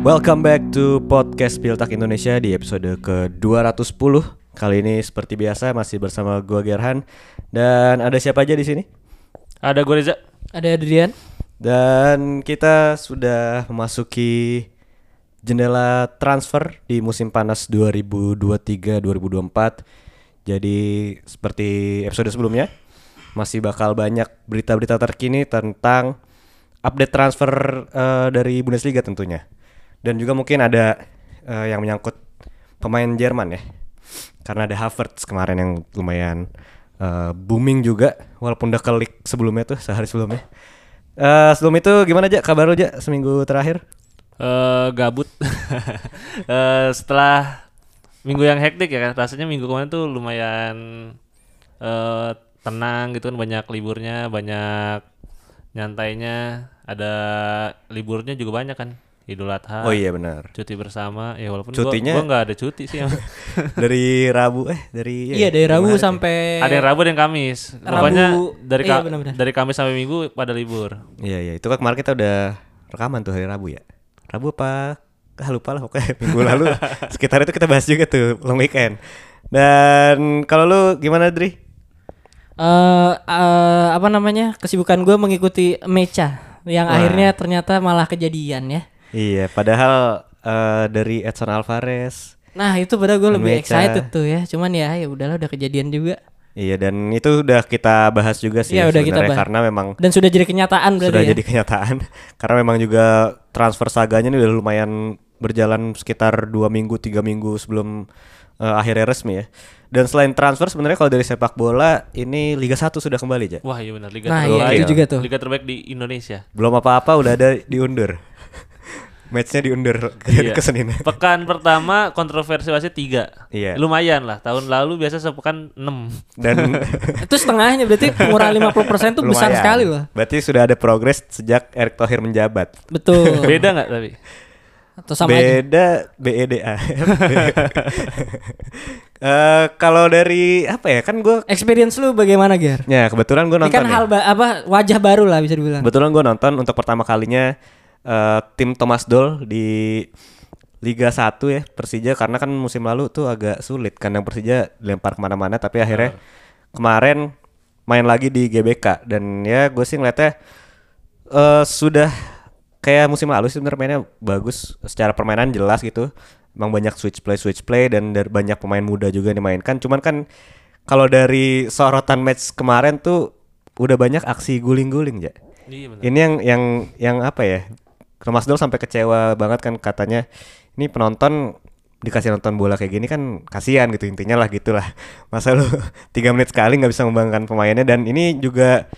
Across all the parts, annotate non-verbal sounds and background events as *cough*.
Welcome back to podcast Piltak Indonesia di episode ke-210. Kali ini seperti biasa masih bersama gua Gerhan dan ada siapa aja di sini? Ada gue Reza. Ada Adrian. Dan kita sudah memasuki jendela transfer di musim panas 2023-2024. Jadi seperti episode sebelumnya masih bakal banyak berita-berita terkini tentang update transfer eh, dari Bundesliga tentunya. Dan juga mungkin ada eh, yang menyangkut pemain Jerman ya. Karena ada Havertz kemarin yang lumayan eh, booming juga walaupun udah kelik sebelumnya tuh sehari sebelumnya. Eh sebelum itu gimana aja kabar lu aja seminggu terakhir? Eh gabut. *laughs* Eh setelah minggu yang hektik ya kan, rasanya minggu kemarin tuh lumayan eh tenang gitu kan, banyak liburnya, banyak nyantainya, ada liburnya juga banyak kan. Idul Adha. Oh iya benar. Cuti bersama ya walaupun Cutinya- gua, gua nggak ada cuti sih. *laughs* dari Rabu eh dari Iya dari Rabu sampai ada yang Rabu yang Kamis. Rabu- Pokoknya dari iya, ka- benar-benar. dari Kamis sampai Minggu pada libur. Iya iya itu kan kemarin kita udah rekaman tuh hari Rabu ya. Rabu apa? Ah, lupa lah pokoknya *laughs* minggu lalu sekitar itu kita bahas juga tuh long weekend. Dan kalau lu gimana Dri? eh eh, apa namanya kesibukan gue mengikuti mecha yang Wah. akhirnya ternyata malah kejadian ya. Iya padahal eh, dari Edson Alvarez. Nah itu pada gue lebih Mecha. excited tuh ya. Cuman ya ya udahlah udah kejadian juga. Iya dan itu udah kita bahas juga sih Iya, udah kita sebenarnya bahas. karena memang Dan sudah jadi kenyataan berarti sudah ya. jadi kenyataan *laughs* karena memang juga transfer saganya ini udah lumayan berjalan sekitar dua minggu tiga minggu sebelum eh, akhirnya resmi ya dan selain transfer sebenarnya kalau dari sepak bola ini Liga 1 sudah kembali aja Wah, iya benar liga Nah, terbaik. iya, itu juga tuh. Liga terbaik di Indonesia. belum apa-apa udah ada diundur matchnya diundur ke, Iya. ke Senin Pekan pertama kontroversi wasit 3 Iya. Lumayan lah Tahun lalu biasa sepekan 6 dan *laughs* itu setengahnya berarti pengurangan 50% tuh besar lumayan. sekali loh. berarti sudah ada progres sejak Erick Thohir menjabat Betul. *laughs* Beda nggak tapi? Atau sama aja. beda BEDA *laughs* Eh, kalau dari apa ya kan gue Experience lu bagaimana Ger? ya kebetulan gue Ini nonton kan nih. hal ba- apa wajah baru lah bisa dibilang. Kebetulan gue nonton untuk pertama kalinya eh, tim Thomas Doll di Liga 1 ya Persija. Karena kan musim lalu tuh agak sulit kandang Persija dilempar ke mana-mana tapi akhirnya kemarin main lagi di GBK. Dan ya gue sih ngeliatnya eh sudah kayak musim lalu sih sebenarnya mainnya bagus. Secara permainan jelas gitu. Emang banyak switch play switch play dan dari banyak pemain muda juga dimainkan. Cuman kan kalau dari sorotan match kemarin tuh udah banyak aksi guling-guling ya Iya ini yang yang yang apa ya? Thomas Doll sampai kecewa banget kan katanya ini penonton dikasih nonton bola kayak gini kan kasihan gitu intinya lah gitulah *laughs* masa lu *laughs* tiga menit sekali nggak bisa membanggakan pemainnya dan ini juga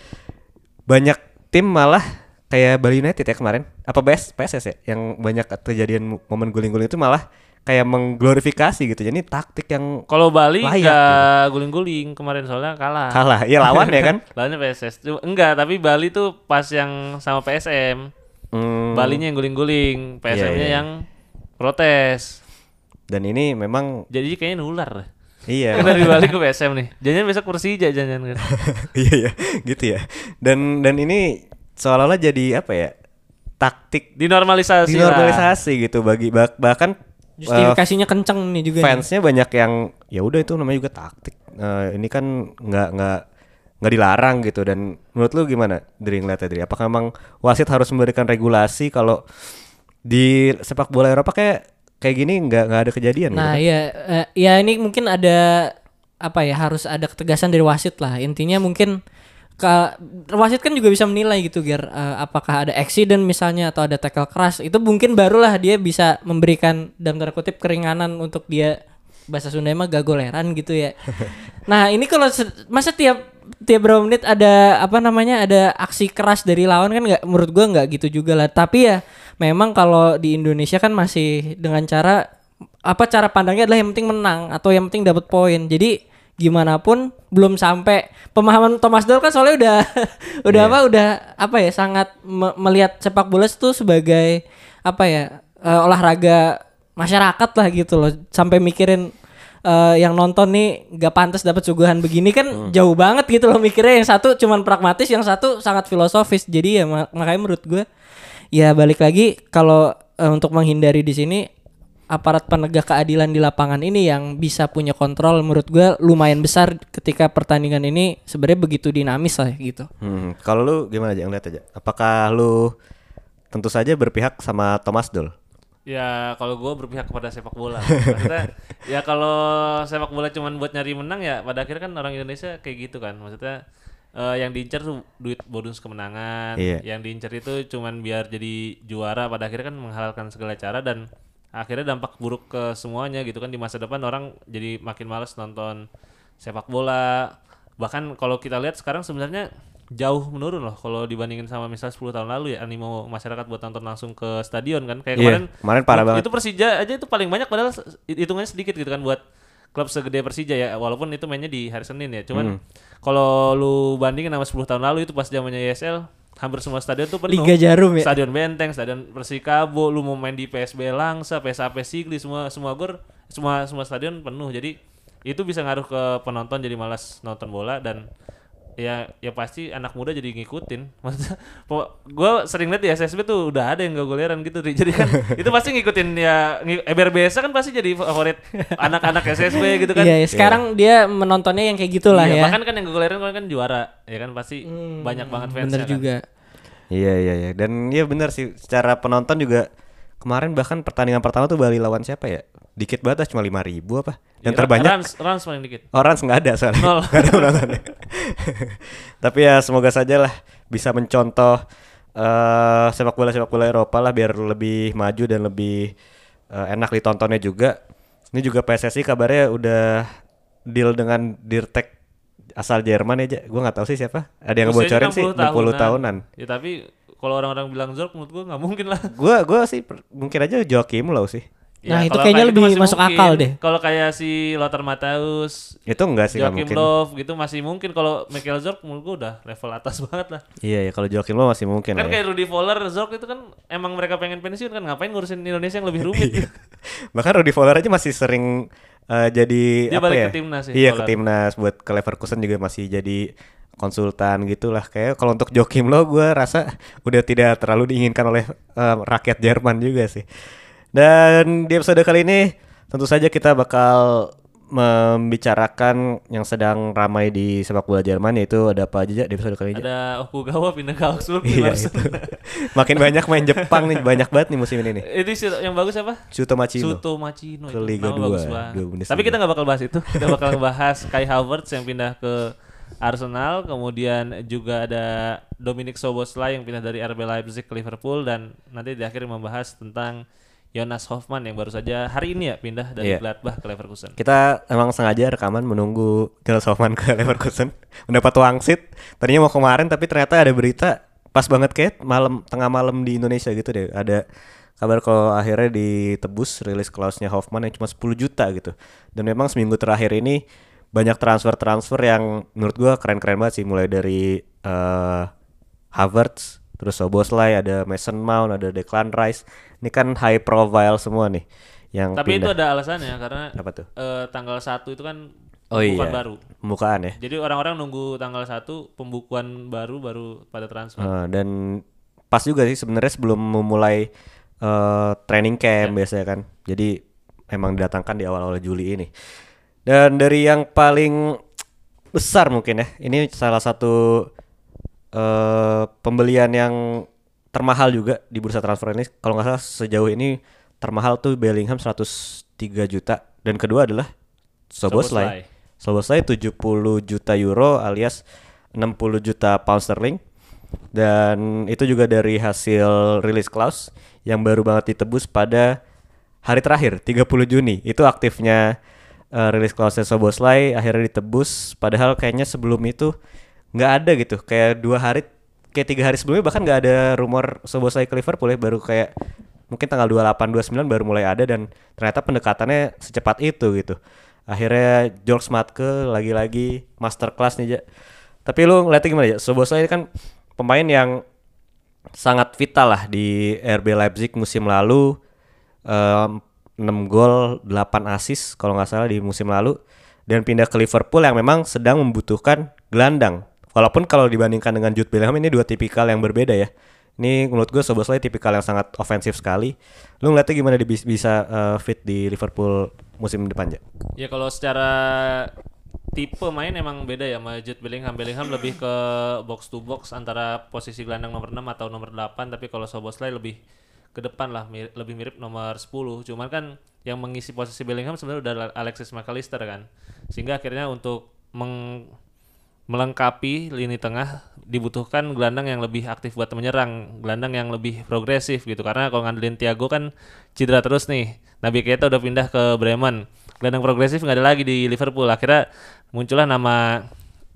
banyak tim malah kayak Bali United ya kemarin apa BS PSS ya yang banyak kejadian mo- momen guling-guling itu malah kayak mengglorifikasi gitu. Jadi taktik yang Kalau Bali nggak guling-guling kemarin soalnya kalah. Kalah ya lawan ya kan? *laughs* Lawannya PSS Enggak tapi Bali tuh pas yang sama PSM Hmm, Balinya yang guling-guling PSM-nya iya, iya. yang protes dan ini memang Jadi kayaknya nular iya *laughs* dari Bali ke PSM nih Jangan besok Persija jangan kan *laughs* Iya ya, gitu ya. Dan dan ini seolah-olah jadi apa ya? Taktik Dinormalisasi lah. dinormalisasi gitu bagi bah- bahkan Justifikasinya kenceng nih juga. nih. fansnya banyak yang ya udah itu namanya juga taktik. Eh, ini kan nggak nggak nggak dilarang gitu dan menurut lu gimana dari ngeliatnya dari apakah memang wasit harus memberikan regulasi kalau di sepak bola Eropa kayak kayak gini nggak nggak ada kejadian Nah, gitu kan? iya eh, ya ini mungkin ada apa ya harus ada ketegasan dari wasit lah. Intinya mungkin ke wasit kan juga bisa menilai gitu Ger eh, apakah ada accident misalnya atau ada tackle keras itu mungkin barulah dia bisa memberikan dalam tanda kutip keringanan untuk dia bahasa Sunda mah gagoleran gitu ya. *laughs* nah, ini kalau masa tiap tiap berapa menit ada apa namanya ada aksi keras dari lawan kan nggak menurut gua nggak gitu juga lah. Tapi ya memang kalau di Indonesia kan masih dengan cara apa cara pandangnya adalah yang penting menang atau yang penting dapat poin. Jadi gimana pun belum sampai pemahaman Thomas Doll kan soalnya udah *laughs* udah apa udah apa ya sangat me- melihat sepak bola itu sebagai apa ya eh, olahraga masyarakat lah gitu loh sampai mikirin eh, yang nonton nih gak pantas dapat suguhan begini kan jauh banget gitu loh mikirnya yang satu cuman pragmatis yang satu sangat filosofis jadi ya ma- makanya menurut gue ya balik lagi kalau eh, untuk menghindari di sini aparat penegak keadilan di lapangan ini yang bisa punya kontrol menurut gua lumayan besar ketika pertandingan ini sebenarnya begitu dinamis lah gitu. Hmm, kalau lu gimana aja ngeliat aja? Apakah lu tentu saja berpihak sama Thomas Doll? Ya kalau gue berpihak kepada sepak bola. *laughs* Maksudnya ya kalau sepak bola cuman buat nyari menang ya pada akhirnya kan orang Indonesia kayak gitu kan. Maksudnya eh, yang diincar tuh duit bonus kemenangan. Iya. Yang diincar itu cuman biar jadi juara pada akhirnya kan menghalalkan segala cara dan akhirnya dampak buruk ke semuanya gitu kan di masa depan orang jadi makin males nonton sepak bola. Bahkan kalau kita lihat sekarang sebenarnya jauh menurun loh kalau dibandingin sama misalnya 10 tahun lalu ya animo masyarakat buat nonton langsung ke stadion kan kayak Iya, kemarin kemarin parah itu- banget. itu Persija aja itu paling banyak padahal hitungannya sedikit gitu kan buat klub segede Persija ya walaupun itu mainnya di hari Senin ya Hmm. cuman kalau lu bandingin sama 10 tahun lalu itu pas zamannya YSL hampir semua stadion tuh penuh Liga Jarum ya. stadion Benteng stadion Persikabo lu mau main di PSB Langsa PSAP Sigli semua semua gor semua semua stadion penuh jadi itu bisa ngaruh ke penonton jadi malas nonton bola dan ya ya pasti anak muda jadi ngikutin *laughs* maksudnya gua sering lihat di SSB tuh udah ada yang gak goleran gitu jadi kan *laughs* itu pasti ngikutin ya ng- Eberbesa kan pasti jadi favorit anak-anak SSB gitu kan Iya, ya, sekarang dia menontonnya yang kayak gitulah Iya, ya. bahkan kan yang goleran kan juara ya kan pasti banyak banget fansnya Bener kan. juga. Iya iya iya dan iya benar sih secara penonton juga kemarin bahkan pertandingan pertama tuh Bali lawan siapa ya? Dikit banget cuma 5000 ribu apa? Dan Iya, terbanyak Rans, Rans paling dikit Orang nggak ada soalnya Nol. *laughs* Ada penontonnya *laughs* Tapi ya semoga saja lah Bisa mencontoh eh sepak bola sepak bola Eropa lah biar lebih maju dan lebih eh, enak ditontonnya juga. Ini juga PSSI kabarnya udah deal dengan Dirtek asal Jerman ya, Ja. Gua nggak tahu sih siapa. Ada yang Usianya ngebocorin sih 60 tahunan. Ya tapi kalau orang-orang bilang Zork menurut gua nggak mungkin lah. Gua gua sih per- mungkin aja Joachim Low sih. Nah, itu kayaknya kayak gitu lebih masih masuk mungkin. akal deh. Kalau kayak si Lothar Matthäus, Itu enggak sih Joachim mungkin. Löw gitu masih mungkin. Kalau Michael Zorc menurut gua udah level atas *laughs* banget lah. Iya ya kalau Joachim Low masih mungkin Kan ya. kayak Rudy Voller, Zorc itu kan emang mereka pengen pensiun kan ngapain ngurusin Indonesia yang lebih *laughs* rumit. Iya. Bahkan Rudy Voller aja masih sering eh, jadi Dia apa balik ya? ke timnas ya, Iya ke Voller. timnas buat ke Leverkusen juga masih jadi konsultan gitulah. Kayak kalau untuk Joachim Low gue rasa udah tidak terlalu diinginkan oleh eh, rakyat Jerman juga sih. Dan di episode kali ini tentu saja kita bakal membicarakan yang sedang ramai di sepak bola Jerman yaitu ada apa aja Ja, di episode kali ini? Ada Okugawa pindah ke Augsburg Iya itu. *laughs* Makin banyak main Jepang nih, banyak banget nih musim ini nih. Itu sih yang bagus apa? Shuto Machino. Suto Machino Ke Liga nama dua, bagus banget. dua Bundesliga. Tapi kita nggak bakal bahas itu. Kita bakal bahas Kai Havertz yang pindah ke Arsenal, kemudian juga ada Dominic Soboslai yang pindah dari RB Leipzig ke Liverpool dan nanti di akhir membahas tentang Jonas Hoffman yang baru saja hari ini ya pindah dari Iya. Gladbach ke Leverkusen. Kita emang sengaja rekaman menunggu Jonas Hoffman ke *laughs* Leverkusen mendapat wangsit. Tadinya mau kemarin tapi ternyata ada berita pas banget kayak malam tengah malam di Indonesia gitu deh. Ada kabar kalau akhirnya ditebus rilis clause-nya Hoffman yang cuma 10 juta gitu. Dan memang seminggu terakhir ini banyak transfer-transfer yang menurut gua keren-keren banget sih mulai dari eh Havertz, terus Soboslai, ada Mason Mount, ada Declan Rice. Ini kan high profile semua nih yang Tapi itu pindah. ada alasannya karena Apa tuh? eh, tanggal 1 itu kan Oh pembukuan iya. baru. Pembukaan ya. Jadi orang-orang nunggu tanggal 1 pembukuan baru baru pada transfer. Eh, dan pas juga sih sebenarnya sebelum memulai eh, training camp biasanya kan. Jadi emang didatangkan di awal-awal Juli ini. Dan dari yang paling besar mungkin ya, ini salah satu eh, pembelian yang termahal juga di bursa transfer ini. Kalau nggak salah sejauh ini termahal tuh Bellingham 103 juta dan kedua adalah Soboslai. Soboslai 70 juta euro alias 60 juta pound sterling dan itu juga dari hasil release clause yang baru banget ditebus pada hari terakhir 30 Juni itu aktifnya uh, release clause Soboslai akhirnya ditebus padahal kayaknya sebelum itu nggak ada gitu kayak dua hari kayak tiga hari sebelumnya bahkan nggak ada rumor Soboslai ke Liverpool ya baru kayak mungkin tanggal 28 29 baru mulai ada dan ternyata pendekatannya secepat itu gitu akhirnya George Matke lagi-lagi masterclass nih Ja. Tapi lu ngeliatnya gimana ya? Soboslai kan pemain yang sangat vital lah di RB Leipzig musim lalu. Em, 6 gol, 8 assist kalau nggak salah di musim lalu dan pindah ke Liverpool yang memang sedang membutuhkan gelandang. Walaupun kalau dibandingkan dengan Jude Bellingham ini dua tipikal yang berbeda ya. Ini menurut gue Soboslai tipikal yang sangat ofensif sekali. Lu ngeliatnya gimana bis- bisa eh, fit di Liverpool musim depan ya? Ya kalau secara tipe main emang beda ya sama Jude Bellingham. Bellingham lebih ke box to box antara posisi gelandang nomor 6 atau nomor 8 tapi kalau Soboslai lebih ke depan lah mir- lebih mirip nomor 10. Cuman kan yang mengisi posisi Bellingham sebenarnya udah Alexis McAllister kan. Sehingga akhirnya untuk meng melengkapi lini tengah dibutuhkan gelandang yang lebih aktif buat menyerang, gelandang yang lebih progresif gitu. Karena kalau ngandelin Thiago kan cedera terus nih. Nabi Keita udah pindah ke Bremen. Gelandang progresif nggak ada lagi di Liverpool. Akhirnya muncullah nama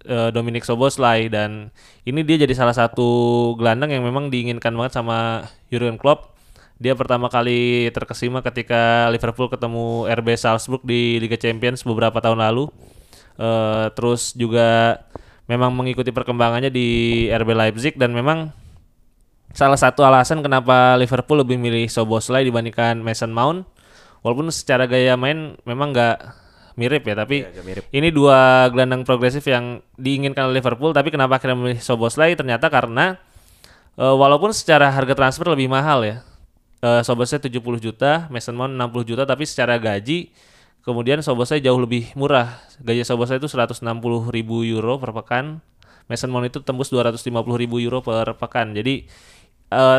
eh, Dominic Soboslai dan ini dia jadi salah satu gelandang yang memang diinginkan banget sama Jurgen Klopp. Dia pertama kali terkesima ketika Liverpool ketemu RB Salzburg di Liga Champions beberapa tahun lalu. Eh, terus juga memang mengikuti perkembangannya di RB Leipzig dan memang salah satu alasan kenapa Liverpool lebih milih Soboslai dibandingkan Mason Mount walaupun secara gaya main memang nggak mirip ya tapi agak mirip. ini dua gelandang progresif yang diinginkan oleh Liverpool tapi kenapa akhirnya memilih Soboslai ternyata karena eh, walaupun secara harga transfer lebih mahal ya eh, Soboslai 70 juta Mason Mount 60 juta tapi secara gaji kemudian Soboslai jauh lebih murah. Gaji Soboslai itu 160 ribu euro per pekan. Mason Mount itu tembus 250 ribu euro per pekan. Jadi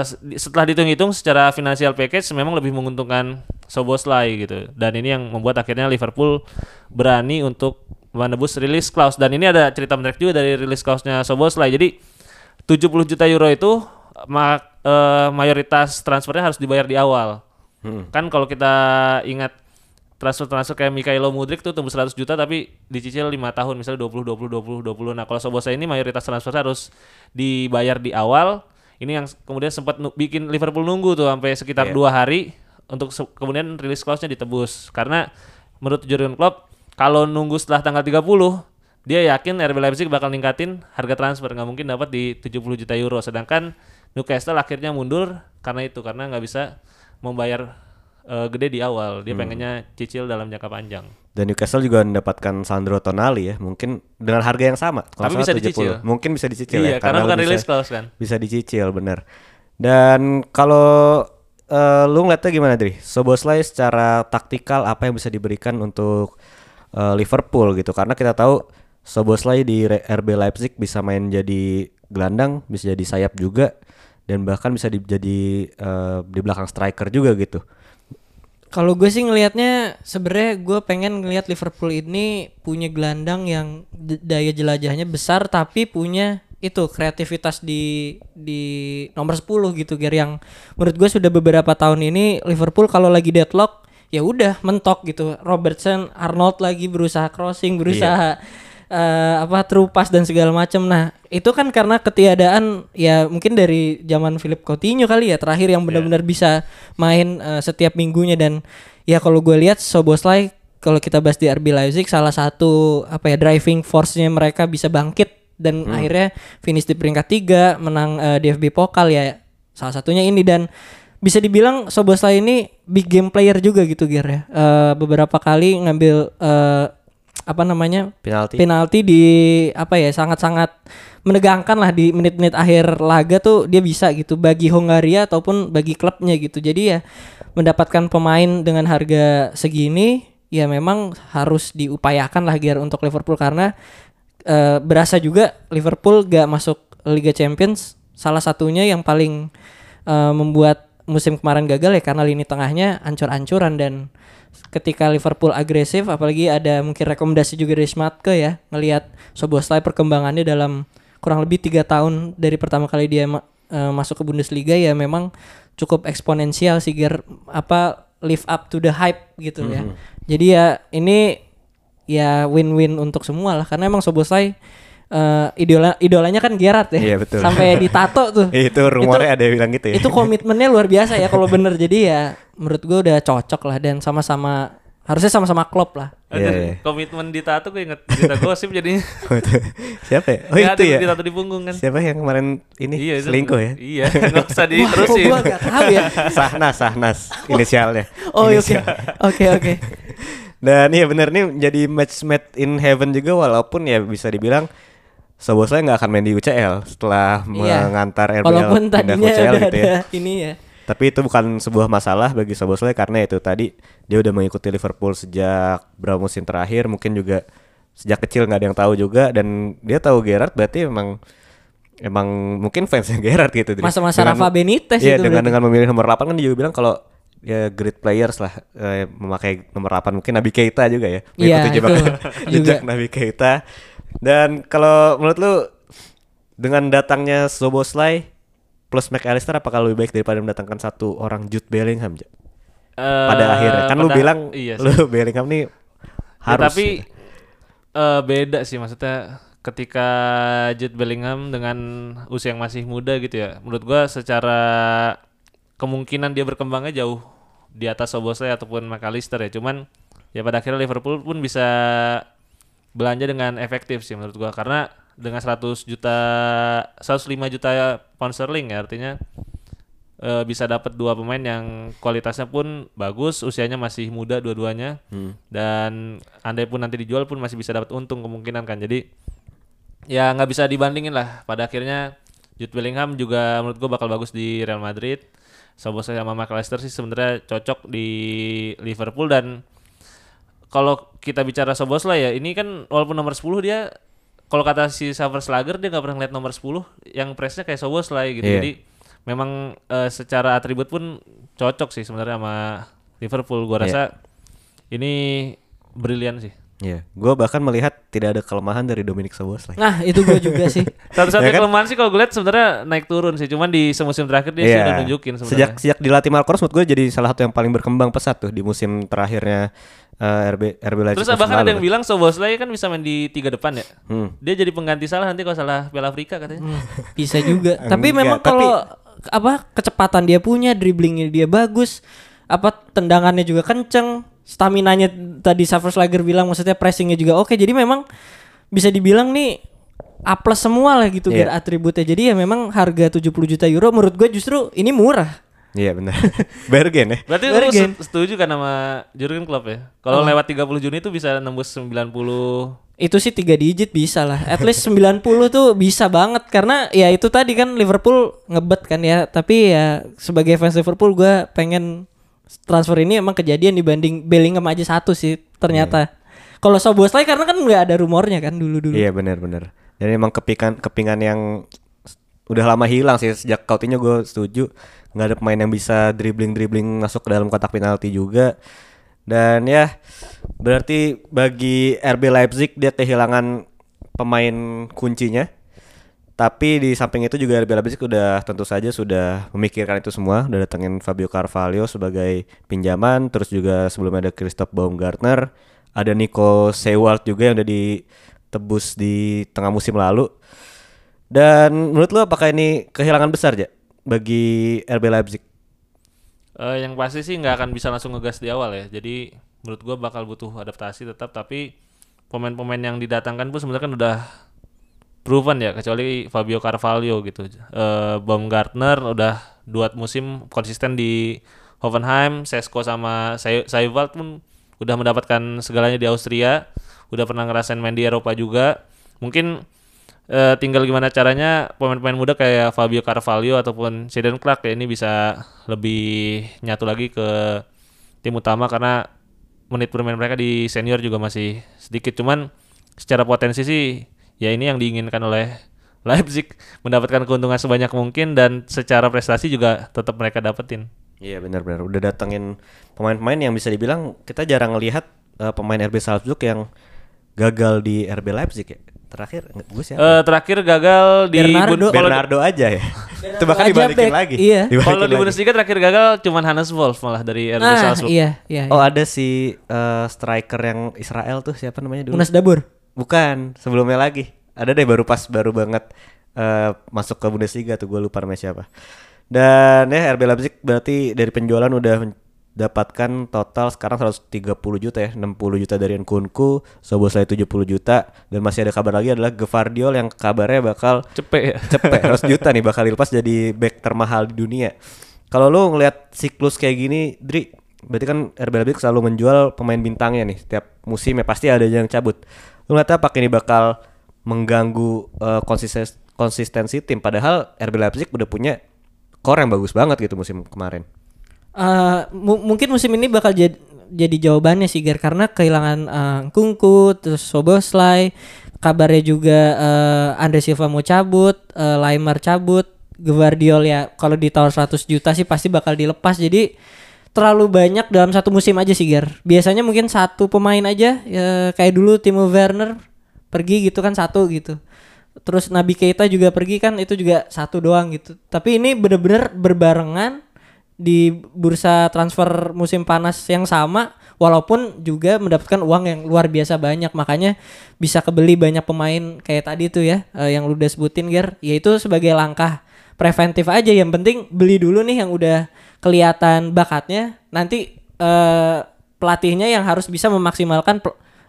se- setelah dihitung-hitung secara financial package memang lebih menguntungkan Soboslai gitu. Dan ini yang membuat akhirnya Liverpool berani untuk menebus release clause dan ini ada cerita menarik juga dari release clause-nya Soboslai jadi 70 juta euro itu ma- eh, mayoritas transfernya harus dibayar di awal Hmm. kan kalau kita ingat transfer-transfer kayak Mikaelo Mudrik tuh tembus 100 juta tapi dicicil 5 tahun misalnya 20 20 20 20. Nah, kalau Soboslai ini mayoritas transfer harus dibayar di awal. Ini yang kemudian sempat bikin Liverpool nunggu tuh sampai sekitar Iya. dua hari untuk kemudian rilis clause-nya ditebus. Karena menurut Jurgen Klopp kalau nunggu setelah tanggal 30 dia yakin RB Leipzig bakal ningkatin harga transfer nggak mungkin dapat di 70 juta euro sedangkan Newcastle akhirnya mundur karena itu karena nggak bisa membayar eh, gede di awal dia pengennya cicil dalam jangka panjang Dan Newcastle juga mendapatkan Sandro Tonali ya, mungkin dengan harga yang sama. kalau Tapi bisa salah 70. dicicil. Mungkin bisa dicicil iya ya. karena bukan lu rilis bisa, clause kan bisa dicicil bener. Dan kalau eh, lu ngeliatnya gimana Dri? Soboslai secara taktikal apa yang bisa diberikan untuk eh, Liverpool gitu? Karena kita tahu Soboslai di RB Leipzig bisa main jadi gelandang, bisa jadi sayap juga, dan bahkan bisa di- jadi eh, di belakang striker juga gitu. Kalau gue sih ngelihatnya sebenarnya gue pengen ngelihat Liverpool ini punya gelandang yang daya jelajahnya besar tapi punya itu kreativitas di di nomor 10 gitu Ger yang menurut gue sudah beberapa tahun ini Liverpool kalau lagi deadlock ya udah mentok gitu Robertson Arnold lagi berusaha crossing berusaha eh, apa terupas dan segala macam. Nah, itu kan karena ketiadaan ya mungkin dari zaman Philip Coutinho kali ya terakhir yang benar-benar bisa main eh, setiap minggunya. Dan ya kalau gue lihat Soboslai kalau kita bahas di RB Leipzig salah satu apa ya driving force-nya mereka bisa bangkit. Dan akhirnya finish di peringkat tiga menang eh, DFB Pokal ya salah satunya ini. Dan bisa dibilang Soboslai ini big game player juga gitu Ger ya. Eh, beberapa kali ngambil eh, apa namanya Penalti. penalti di apa ya sangat-sangat menegangkan lah di menit-menit akhir laga tuh dia bisa gitu bagi Hongaria ataupun bagi klubnya gitu jadi ya mendapatkan pemain dengan harga segini ya memang harus diupayakan lah Ger untuk Liverpool karena eh, berasa juga Liverpool gak masuk Liga Champions salah satunya yang paling eh, membuat musim kemarin gagal ya karena lini tengahnya ancur-ancuran dan ketika Liverpool agresif apalagi ada mungkin rekomendasi juga dari Schmatke ya ngelihat Soboslai perkembangannya dalam kurang lebih tiga tahun dari pertama kali dia ma- eh, masuk ke Bundesliga ya memang cukup eksponensial sih Ger apa live up to the hype gitu ya. Jadi ya ini ya win-win untuk semua lah karena emang Soboslai eh, idola idolanya kan Gerrard ya Iya, betul. sampai *laughs* ditato tuh itu rumornya ada yang bilang gitu ya. itu komitmennya luar biasa ya kalau bener jadi ya menurut gue udah cocok lah dan sama-sama harusnya sama-sama klop lah Aduh, iya. komitmen di tato gue inget cerita gosip jadinya *laughs* Siapa ya? Oh Ya, itu ya. di tato di punggung kan Siapa yang kemarin ini iya itu selingkuh ya? iya nggak usah *laughs* Wah, kok diterusin gue gak tahu ya Sahnas, Sahnas inisialnya. oh iya, oke oke oke Dan iya bener nih jadi match made in heaven juga walaupun ya bisa dibilang Soboslai nggak akan main di UCL setelah Iya. mengantar RBL Walaupun pindah ke UCL gitu ya. ini ya. Tapi itu bukan sebuah masalah bagi Soboslai karena itu tadi dia udah mengikuti Liverpool sejak berapa musim terakhir, mungkin juga sejak kecil nggak ada yang tahu juga dan dia tahu Gerrard berarti emang emang mungkin fansnya *laughs* Gerrard gitu. Masa-masa Rafa Benitez Iya, itu dengan berarti. dengan memilih nomor 8 kan dia juga bilang kalau ya great players lah eh, memakai nomor 8 mungkin Nabi Keita juga ya. Iya, Mengikuti *laughs* jejak, itu jejak. Nabi Keita. Dan kalau menurut lu dengan datangnya Soboslai plus McAllister apakah lebih baik daripada mendatangkan satu orang Jude Bellingham? Ja? Pada Eh, akhirnya kan lu pada- bilang iya sih. lu *laughs* Bellingham nih Ya, harus tapi eh, beda sih maksudnya ketika Jude Bellingham dengan usia yang masih muda gitu ya. Menurut gua secara kemungkinan dia berkembangnya jauh di atas Soboslai ataupun McAllister ya. Cuman ya pada akhirnya Liverpool pun bisa belanja dengan efektif sih menurut gua karena dengan 100 juta 105 juta pound sterling ya artinya eh, bisa dapat dua pemain yang kualitasnya pun bagus, usianya masih muda dua-duanya, dan andai pun nanti dijual pun masih bisa dapat untung kemungkinan kan. Jadi ya nggak bisa dibandingin lah. Pada akhirnya Jude Bellingham juga menurut gua bakal bagus di Real Madrid. Soboslai sama McAllister sih sebenarnya cocok di Liverpool dan kalau kita bicara Soboslai ya ini kan walaupun nomor 10 dia kalau kata si Savers Lager dia nggak pernah ngeliat nomor 10 yang presnya kayak Soboslai gitu. Iya. Jadi memang eh, secara atribut pun cocok sih sebenarnya sama Liverpool. Gua rasa ini brilian sih. Iya, gua bahkan melihat tidak ada kelemahan dari Dominic Soboslai. Nah, itu gue juga sih. *laughs* Satu-satunya Ya kan? kelemahan sih kalau gue lihat sebenarnya naik turun sih. Cuman di semusim terakhir dia Iya. sudah nunjukin Sejak sebenarnya. sejak dilatih Marcos menurut gue jadi salah satu yang paling berkembang pesat tuh di musim terakhirnya eh, RB RB Leipzig. Terus bahkan ada yang bilang Soboslai kan bisa main di tiga depan ya. Hmm. Dia jadi pengganti salah nanti kalau salah Piala Afrika katanya. Bisa juga. *laughs* tapi Enggak, memang tapi- kalau apa kecepatan dia punya, dribblingnya dia bagus, apa tendangannya juga kenceng, stamina-nya tadi Savers Lager bilang maksudnya pressingnya juga oke. Jadi memang bisa dibilang nih A plus semua lah gitu Iya. biar atributnya. Jadi ya memang harga 70 juta euro menurut gue justru ini murah. Iya benar. *laughs* Bergen ya. Berarti lu Bergen. se- setuju kan sama Jurgen Klopp ya? Kalau lewat 30 Juni itu bisa nembus 90 Itu sih tiga digit bisa lah. At least 90 tuh bisa banget karena ya itu tadi kan Liverpool ngebet kan ya. Tapi ya sebagai fans Liverpool gue pengen transfer ini emang kejadian dibanding Bellingham aja satu sih ternyata. Kalau Soboslai karena kan nggak ada rumornya kan dulu-dulu. Iya benar-benar. Dan emang kepingan kepingan yang udah lama hilang sih sejak Coutinho gue setuju nggak ada pemain yang bisa dribbling dribbling masuk ke dalam kotak penalti juga. Dan ya berarti bagi RB Leipzig dia kehilangan pemain kuncinya. Tapi di samping itu juga RB Leipzig udah tentu saja sudah memikirkan itu semua. Udah datengin Fabio Carvalho sebagai pinjaman. Terus juga sebelumnya ada Christoph Baumgartner. Ada Nico Seward juga yang udah ditebus di tengah musim lalu. Dan menurut lu apakah ini kehilangan besar ya bagi RB Leipzig Eh, yang pasti sih nggak akan bisa langsung ngegas di awal ya. Jadi menurut gua bakal butuh adaptasi tetap. Tapi pemain-pemain yang didatangkan pun sebenarnya kan udah proven ya. Kecuali Fabio Carvalho gitu. Eh Baumgartner udah dua musim konsisten di Hoffenheim. Sesko sama Seiwald pun udah mendapatkan segalanya di Austria. Udah pernah ngerasain main di Eropa juga. Mungkin Eh, tinggal gimana caranya pemain-pemain muda kayak Fabio Carvalho ataupun Shadon Clark ya ini bisa lebih nyatu lagi ke tim utama karena menit bermain mereka di senior juga masih sedikit cuman secara potensi sih ya ini yang diinginkan oleh *laughs* Leipzig mendapatkan keuntungan sebanyak mungkin dan secara prestasi juga tetap mereka dapetin. Iya benar-benar udah datengin pemain-pemain yang bisa dibilang kita jarang ngelihat eh, pemain RB Salzburg yang gagal di RB Leipzig ya. Terakhir gue siapa? Eh, terakhir gagal di Bernardo. Bun- Bernardo aja ya. *laughs* Itu bahkan dibalikin back. lagi. Iya. Dibalikin Kalau di. Bundesliga terakhir gagal cuman Hannes Wolf malah dari RB Ah, Salzburg. iya, iya. Oh iya. ada si eh, striker yang Israel tuh siapa namanya dulu? Unas Dabur. Bukan, sebelumnya lagi. Ada deh baru pas baru banget eh, masuk ke Bundesliga tuh gue lupa namanya siapa. Dan ya RB Leipzig berarti dari penjualan udah mendapatkan total sekarang 130 juta ya, 60 juta dari Nkunku, Soboslai 70 juta dan masih ada kabar lagi adalah Gevardiol yang kabarnya bakal Cepet ya. cepet *laughs* 100 juta nih bakal dilepas jadi back termahal di dunia. Kalau lu ngelihat siklus kayak gini, Dri, berarti kan RB Leipzig selalu menjual pemain bintangnya nih. Setiap musim ya pasti ada yang cabut. Lu ngeliat apa ini bakal mengganggu eh, konsistensi konsistensi tim padahal RB Leipzig udah punya core yang bagus banget gitu musim kemarin. Eh, mu- mungkin musim ini bakal jadi jadi jawabannya sih Ger karena kehilangan eh, Kungku terus Soboslai kabarnya juga eh, Andre Silva mau cabut eh, Laimer cabut Guardiol ya kalau tahun 100 juta sih pasti bakal dilepas jadi terlalu banyak dalam satu musim aja sih Ger. Biasanya mungkin satu pemain aja ya, kayak dulu Timo Werner pergi gitu kan satu gitu. Terus Nabi Keita juga pergi kan itu juga satu doang gitu. Tapi ini bener-bener berbarengan di bursa transfer musim panas yang sama walaupun juga mendapatkan uang yang luar biasa banyak. Makanya bisa kebeli banyak pemain kayak tadi tuh ya eh, yang lu udah sebutin Ger. Yaitu sebagai langkah preventif aja. Yang penting beli dulu nih yang udah kelihatan bakatnya. Nanti eh, pelatihnya yang harus bisa memaksimalkan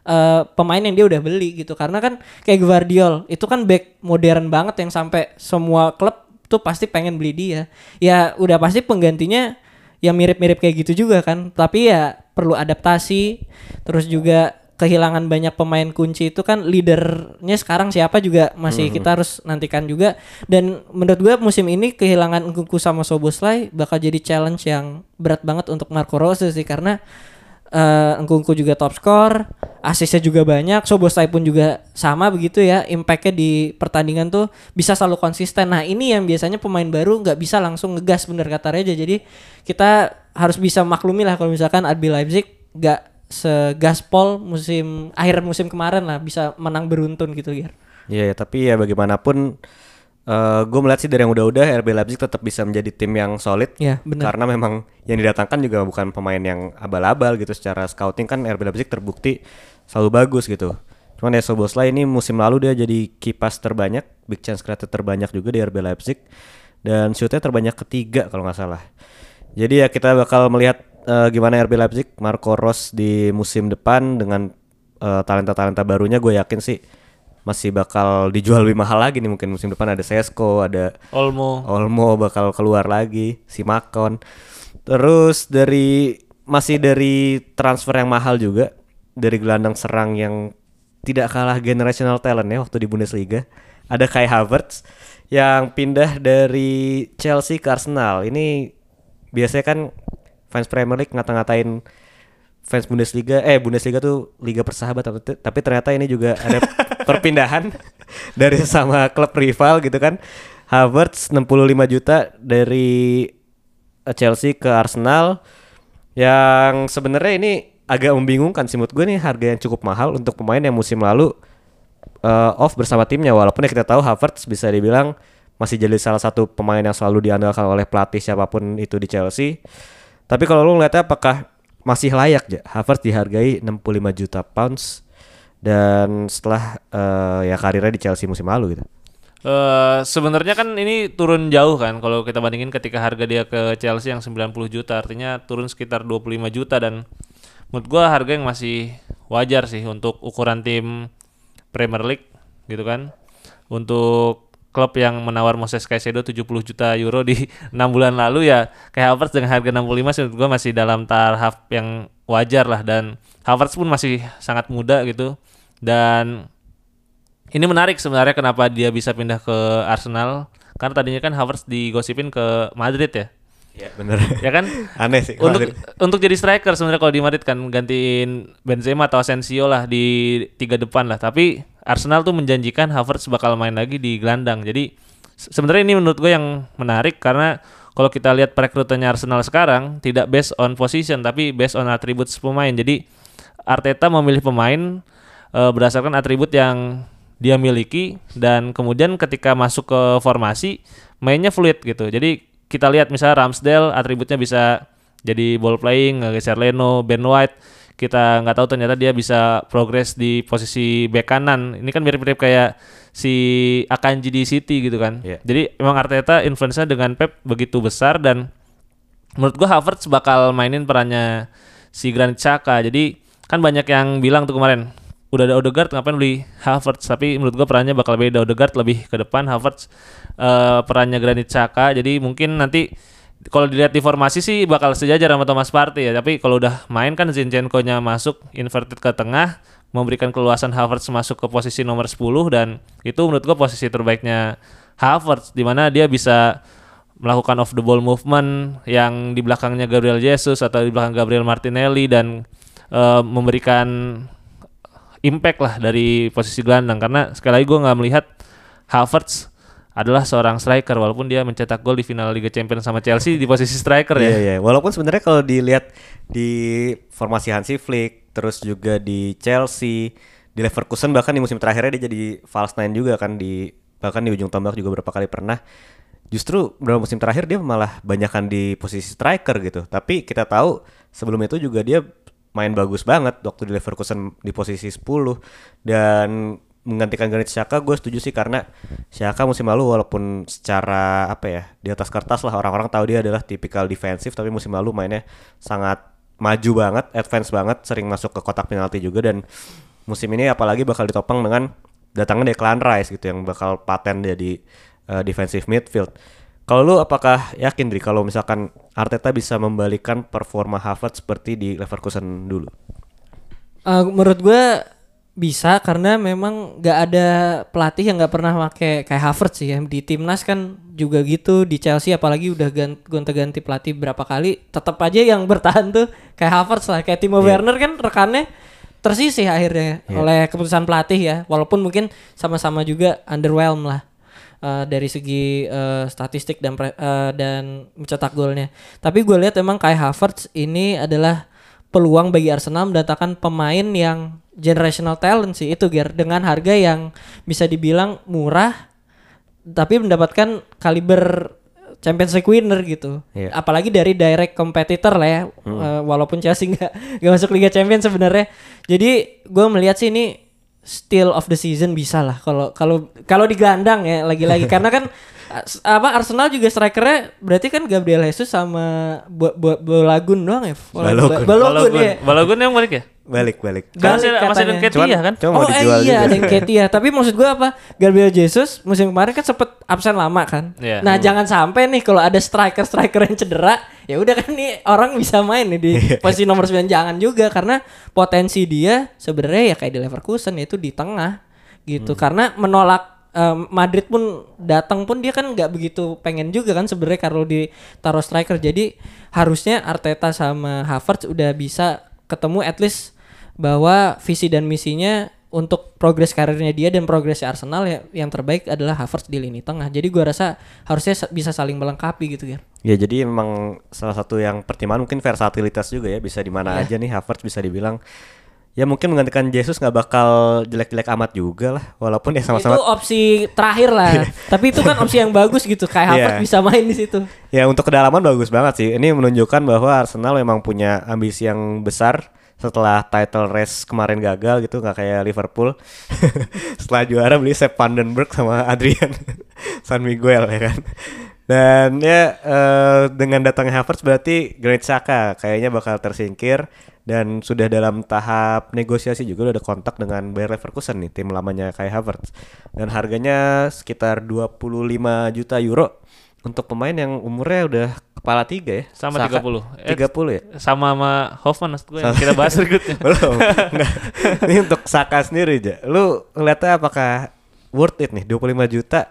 eh, pemain yang dia udah beli gitu. Karena kan kayak Guardiol itu kan back modern banget yang sampai semua klub tuh pasti pengen beli dia. Ya udah pasti penggantinya yang mirip-mirip kayak gitu juga kan. Tapi ya perlu adaptasi. Terus juga kehilangan banyak pemain kunci itu kan leadernya sekarang siapa juga masih kita harus nantikan juga. Dan menurut gue musim ini kehilangan Nkunku sama Soboslai bakal jadi challenge yang berat banget untuk Marco Rose sih. Karena eh Nkunku juga top skor, asisnya juga banyak, Soboslai pun juga sama begitu ya, impactnya di pertandingan tuh bisa selalu konsisten. Nah ini yang biasanya pemain baru nggak bisa langsung ngegas bener kata Reja, jadi kita harus bisa maklumi lah kalau misalkan RB Leipzig nggak segaspol musim akhir musim kemarin lah bisa menang beruntun gitu ya. Iya, ya, tapi ya bagaimanapun gue melihat sih dari yang udah-udah RB Leipzig tetap bisa menjadi tim yang solid. Iya, benar. Karena memang yang didatangkan juga bukan pemain yang abal-abal gitu secara scouting kan RB Leipzig terbukti selalu bagus gitu. Cuman ya Soboslai ini musim lalu dia jadi kipas terbanyak, big chance creator terbanyak juga di RB Leipzig dan shootnya terbanyak ketiga kalau nggak salah. Jadi ya kita bakal melihat eh, gimana RB Leipzig, Marco Rose di musim depan dengan eh, talenta-talenta barunya gue yakin sih masih bakal dijual lebih mahal lagi nih mungkin musim depan ada Sesko, ada Olmo. Olmo bakal keluar lagi, si Makon. Terus dari masih dari transfer yang mahal juga dari gelandang serang yang tidak kalah generational talent ya waktu di Bundesliga. Ada Kai Havertz yang pindah dari Chelsea ke Arsenal. Ini biasanya kan fans Premier League ngata-ngatain fans Bundesliga eh Bundesliga tuh liga persahabat tapi, ternyata ini juga ada *laughs* perpindahan dari sama klub rival gitu kan. Havertz 65 juta dari eh, Chelsea ke Arsenal. Yang sebenarnya ini agak membingungkan sih menurut gue nih harga yang cukup mahal untuk pemain yang musim lalu eh, off bersama timnya. Walaupun ya kita tahu Havertz bisa dibilang masih jadi salah satu pemain yang selalu diandalkan oleh pelatih siapa pun itu di Chelsea. Tapi kalau lu ngeliatnya apakah masih layak ya Havertz dihargai 65 juta pounds dan setelah eh, ya karirnya di Chelsea musim lalu gitu. Eh sebenarnya kan ini turun jauh kan kalau kita bandingin ketika harga dia ke Chelsea yang 90 juta artinya turun sekitar 25 juta dan menurut gua harga yang masih wajar sih untuk ukuran tim Premier League gitu kan. Untuk klub yang menawar Moses Caicedo 70 juta euro di *laughs* 6 bulan lalu ya kayak Havertz dengan harga 65 sih menurut gua masih dalam tahap yang wajar lah dan Havertz pun masih sangat muda gitu dan ini menarik sebenarnya kenapa dia bisa pindah ke Arsenal karena tadinya kan Havertz digosipin ke Madrid ya. Ya bener. *laughs* Ya kan? *laughs* Aneh sih. untuk Madrid. untuk jadi striker sebenarnya kalau di Madrid kan gantiin Benzema atau Asensio lah di tiga depan lah. Tapi Arsenal tuh menjanjikan Havertz bakal main lagi di gelandang. Jadi se- sebenarnya ini menurut gue yang menarik karena kalau kita lihat perekrutannya Arsenal sekarang tidak based on position tapi based on atribut pemain. Jadi Arteta memilih pemain eh, berdasarkan atribut yang dia miliki dan kemudian ketika masuk ke formasi mainnya fluid gitu. Jadi kita lihat misalnya Ramsdale atributnya bisa jadi ball playing, ngegeser Leno, Ben White. Kita nggak tahu ternyata dia bisa progres di posisi bek kanan. Ini kan mirip-mirip kayak si Akanji di City gitu kan. Iya. Jadi emang Arteta influence-nya dengan Pep begitu besar dan menurut gua Havertz bakal mainin perannya si Granit Xhaka. Jadi kan banyak yang bilang tuh kemarin udah ada Odegaard ngapain beli Havertz tapi menurut gua perannya bakal beda Odegaard lebih ke depan Havertz eh, perannya Granit Xhaka jadi mungkin nanti kalau dilihat di formasi sih bakal sejajar sama Thomas Partey ya. Tapi kalau udah main kan Zinchenko-nya masuk inverted ke tengah memberikan keluasan Havertz masuk ke posisi nomor 10 dan itu menurut gua posisi terbaiknya Havertz di mana dia bisa melakukan off the ball movement yang di belakangnya Gabriel Jesus atau di belakang Gabriel Martinelli dan eh, memberikan impact lah dari posisi gelandang. Karena sekali lagi gue nggak melihat Havertz adalah seorang striker walaupun dia mencetak gol di final Liga Champions sama Chelsea di posisi striker ya. Iya iya. Walaupun sebenarnya kalau dilihat di formasi Hansi Flick, terus juga di Chelsea, di Leverkusen bahkan di musim terakhirnya dia jadi false nine juga kan di bahkan di ujung tombak juga beberapa kali pernah. Justru beberapa musim terakhir dia malah banyakkan di posisi striker gitu. Tapi kita tahu sebelum itu juga dia main bagus banget waktu di Leverkusen di posisi 10 dan menggantikan Granit Xhaka gue setuju sih karena Xhaka musim lalu walaupun secara apa ya di atas kertas lah orang-orang tahu dia adalah tipikal defensif tapi musim lalu mainnya sangat maju banget, advance banget, sering masuk ke kotak penalti juga dan musim ini apalagi bakal ditopang dengan datangnya Declan Rice gitu yang bakal paten jadi uh, defensive midfield. Kalau lu apakah yakin Dri kalau misalkan Arteta bisa membalikan performa Havertz seperti di Leverkusen dulu? Eh, menurut gue bisa karena memang nggak ada pelatih yang nggak pernah pakai kayak Havertz sih ya. Di timnas kan juga gitu di Chelsea apalagi udah gan- gonta-ganti pelatih berapa kali tetap aja yang bertahan tuh kayak Havertz lah. Kayak Timo Werner kan rekannya tersisih akhirnya oleh keputusan pelatih ya. Walaupun mungkin sama-sama juga underwhelmed lah eh, dari segi eh, statistik dan pre- eh, dan mencetak golnya. Tapi gue lihat emang kayak Havertz ini adalah peluang bagi Arsenal mendatangkan pemain yang generational talent sih itu Ger dengan harga yang bisa dibilang murah tapi mendapatkan kaliber Champions League winner gitu. Iya. Apalagi dari direct competitor lah ya. Eh, walaupun Chelsea *laughs* nggak nggak masuk Liga Champions sebenarnya. Jadi gue melihat sih ini still of the season bisa lah kalau kalau kalau digelandang ya lagi-lagi *laughs* karena kan apa Arsenal juga strikernya berarti kan Gabriel Jesus sama Bolagun doang ya Balogun. Balogun, ya Balogun yang balik ya? Balik balik. Kan masih Balik masih ada. Nketiah Cuman- kan? Cuma oh dijual iya ada Nketiah *laughs* Tapi maksud gua apa Gabriel Jesus musim kemarin kan sempet absen lama kan Iya. Nah jangan sampai nih kalau ada striker-striker yang cedera ya udah kan nih orang bisa main nih di *laughs* Iya. posisi nomor 9 Jangan juga Karena potensi dia sebenarnya ya kayak di Leverkusen Yaitu di tengah gitu Hmm. Karena menolak eh, Madrid pun datang pun dia kan nggak begitu pengen juga kan sebenarnya kalau ditaruh striker jadi harusnya Arteta sama Havertz udah bisa ketemu at least bahwa visi dan misinya untuk progres karirnya dia dan progresnya Arsenal ya yang terbaik adalah Havertz di lini tengah. Jadi gua rasa harusnya sa- bisa saling melengkapi gitu ya. Ya jadi memang salah satu yang pertimbangan mungkin versatilitas juga ya bisa di mana aja nih Havertz bisa dibilang ya mungkin menggantikan Jesus nggak bakal jelek-jelek amat juga lah walaupun ya sama-sama Itu opsi terakhir lah. Tapi itu kan opsi yang bagus gitu kayak Havertz Iya. bisa main di situ. ya untuk kedalaman bagus banget sih ini menunjukkan bahwa Arsenal memang punya ambisi yang besar setelah title race kemarin gagal gitu nggak kayak Liverpool. *laughs* Setelah juara beli Sepp Vandenberg sama Adrian *laughs* San Miguel ya kan? Dan ya eh, dengan datangnya Havertz berarti Granit Xhaka kayaknya bakal tersingkir dan sudah dalam tahap negosiasi juga udah ada kontak dengan Bayer Leverkusen nih tim lamanya kayak Havertz. Dan harganya sekitar 25 juta euro untuk pemain yang umurnya udah kepala tiga ya Sama Saka- 30. Eh, 30 ya Sama sama Hoffman maksud gue yang kita bahas berikutnya. *laughs* belum Nggak. ini untuk Saka sendiri aja lu ngeliatnya apakah worth it nih 25 juta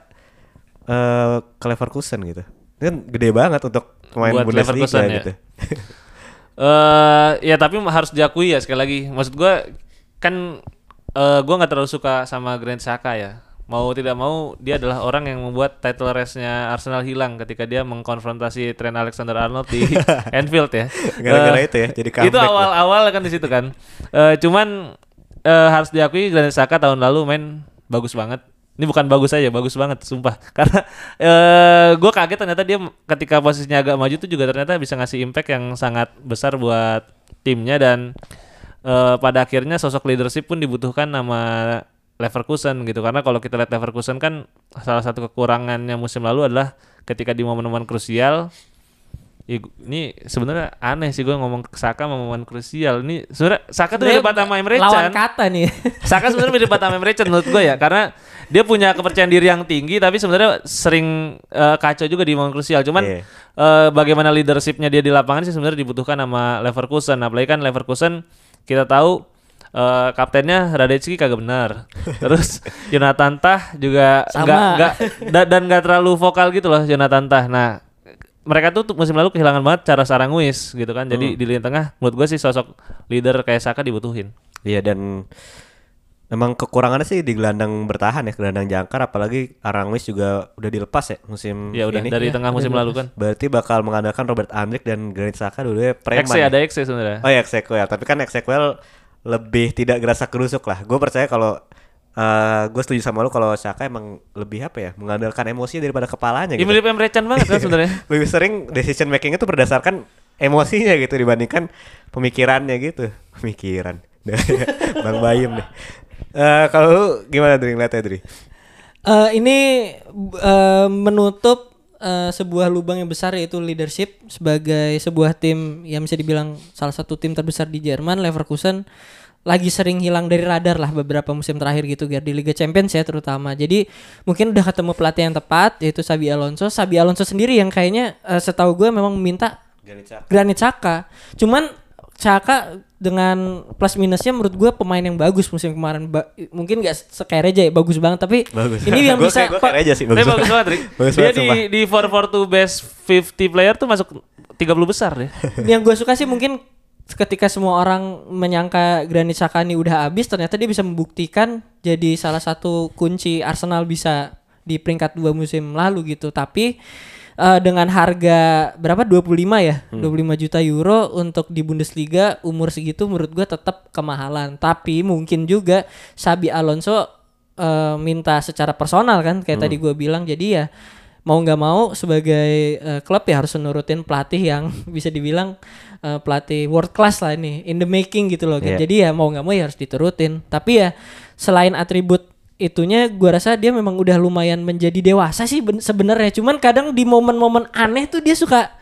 eh ke Leverkusen gitu ini kan gede banget untuk pemain Buat Bundesliga ya. gitu *laughs* Eh ya tapi harus diakui ya sekali lagi. Maksud gua kan eh gua nggak terlalu suka sama Granit Xhaka ya. Mau tidak mau dia adalah orang yang membuat title race-nya Arsenal hilang ketika dia mengkonfrontasi Trent Alexander-Arnold di *laughs* Anfield ya. Gara-gara Eh, itu ya, jadi Itu comeback ya. awal-awal kan di situ kan. Eh cuman eh harus diakui Granit Xhaka tahun lalu main bagus banget. Ini bukan bagus aja, bagus banget, sumpah. *laughs* Karena eh gue kaget ternyata dia ketika posisinya agak maju tuh juga ternyata bisa ngasih impact yang sangat besar buat timnya dan eh pada akhirnya sosok leadership pun dibutuhkan nama Leverkusen gitu. Karena kalau kita lihat Leverkusen kan salah satu kekurangannya musim lalu adalah ketika di momen-momen krusial Ya, ini sebenarnya aneh sih gue ngomong ke Saka momen krusial. Ini sebenarnya Saka tuh mirip sama Emre Lawan Can. kata nih. *laughs* Saka sebenarnya mirip sama Emre Can menurut gue ya karena dia punya kepercayaan diri yang tinggi tapi sebenarnya sering eh, kacau juga di momen krusial. Cuman Iya. eh, bagaimana leadershipnya dia di lapangan sih sebenarnya dibutuhkan sama Leverkusen. Apalagi kan Leverkusen kita tahu eh, kaptennya Radecki kagak benar. *laughs* Terus Jonathan Tah juga Sama. nggak nggak da- dan nggak terlalu vokal gitu loh Jonathan Tah. Nah, mereka tuh musim lalu kehilangan banget cara Saranguis gitu kan. Jadi di lini tengah menurut gue sih sosok leader kayak Saka dibutuhin. Iya dan memang kekurangannya sih di gelandang bertahan ya, gelandang jangkar apalagi Arangwis juga udah dilepas ya musim Ya udah ini. dari tengah musim lalu kan. Berarti bakal mengandalkan Robert Andrik dan Granit Xhaka dulu ya preman. Exe ya. ada Exe sebenarnya. Oh ya Exequel, tapi kan Exequel lebih tidak gerasa kerusuk lah. Gue percaya kalau gue setuju sama lu kalau Xhaka emang lebih apa ya mengandalkan emosi daripada kepalanya Ya gitu. mirip Emre Can banget kan sebenarnya. *laughs* lebih sering decision makingnya tuh berdasarkan emosinya gitu dibandingkan pemikirannya gitu. Pemikiran. *laughs* Bang Bayem deh. Eh kalau lu gimana Dri ngeliatnya Dri? Eh, ini eh, menutup eh, sebuah lubang yang besar yaitu leadership sebagai sebuah tim yang bisa dibilang salah satu tim terbesar di Jerman Leverkusen lagi sering hilang dari radar lah beberapa musim terakhir gitu Gar di Liga Champions ya terutama. Jadi mungkin udah ketemu pelatih yang tepat yaitu Sabi Alonso. Sabi Alonso sendiri yang kayaknya eh, setahu gue memang minta Granit Xhaka. Cuman Xhaka dengan plus minusnya menurut gue pemain yang bagus musim kemarin Ba- mungkin gak sekereja ya bagus banget tapi Bagus. ini yang *laughs* Gua bisa kayak- gua aja sih Tapi bagus. bagus banget, Rik. Bagus Dia banget, di sumpah. di 442 best 50 player tuh masuk 30 besar ya. *laughs* yang gue suka sih mungkin ketika semua orang menyangka Granit Xhaka ini udah habis ternyata dia bisa membuktikan jadi salah satu kunci Arsenal bisa di peringkat dua musim lalu gitu tapi eh, dengan harga berapa 25 ya 25 juta euro untuk di Bundesliga umur segitu menurut gue tetap kemahalan tapi mungkin juga Sabi Alonso eh, minta secara personal kan kayak tadi gue bilang jadi ya mau nggak mau sebagai eh, klub ya harus menurutin pelatih yang *laughs* bisa dibilang eh, pelatih world class lah ini in the making gitu loh kan. Iya. Jadi ya mau nggak mau ya harus diturutin. Tapi ya selain atribut itunya gua rasa dia memang udah lumayan menjadi dewasa sih ben- sebenarnya. Cuman kadang di momen-momen aneh tuh dia suka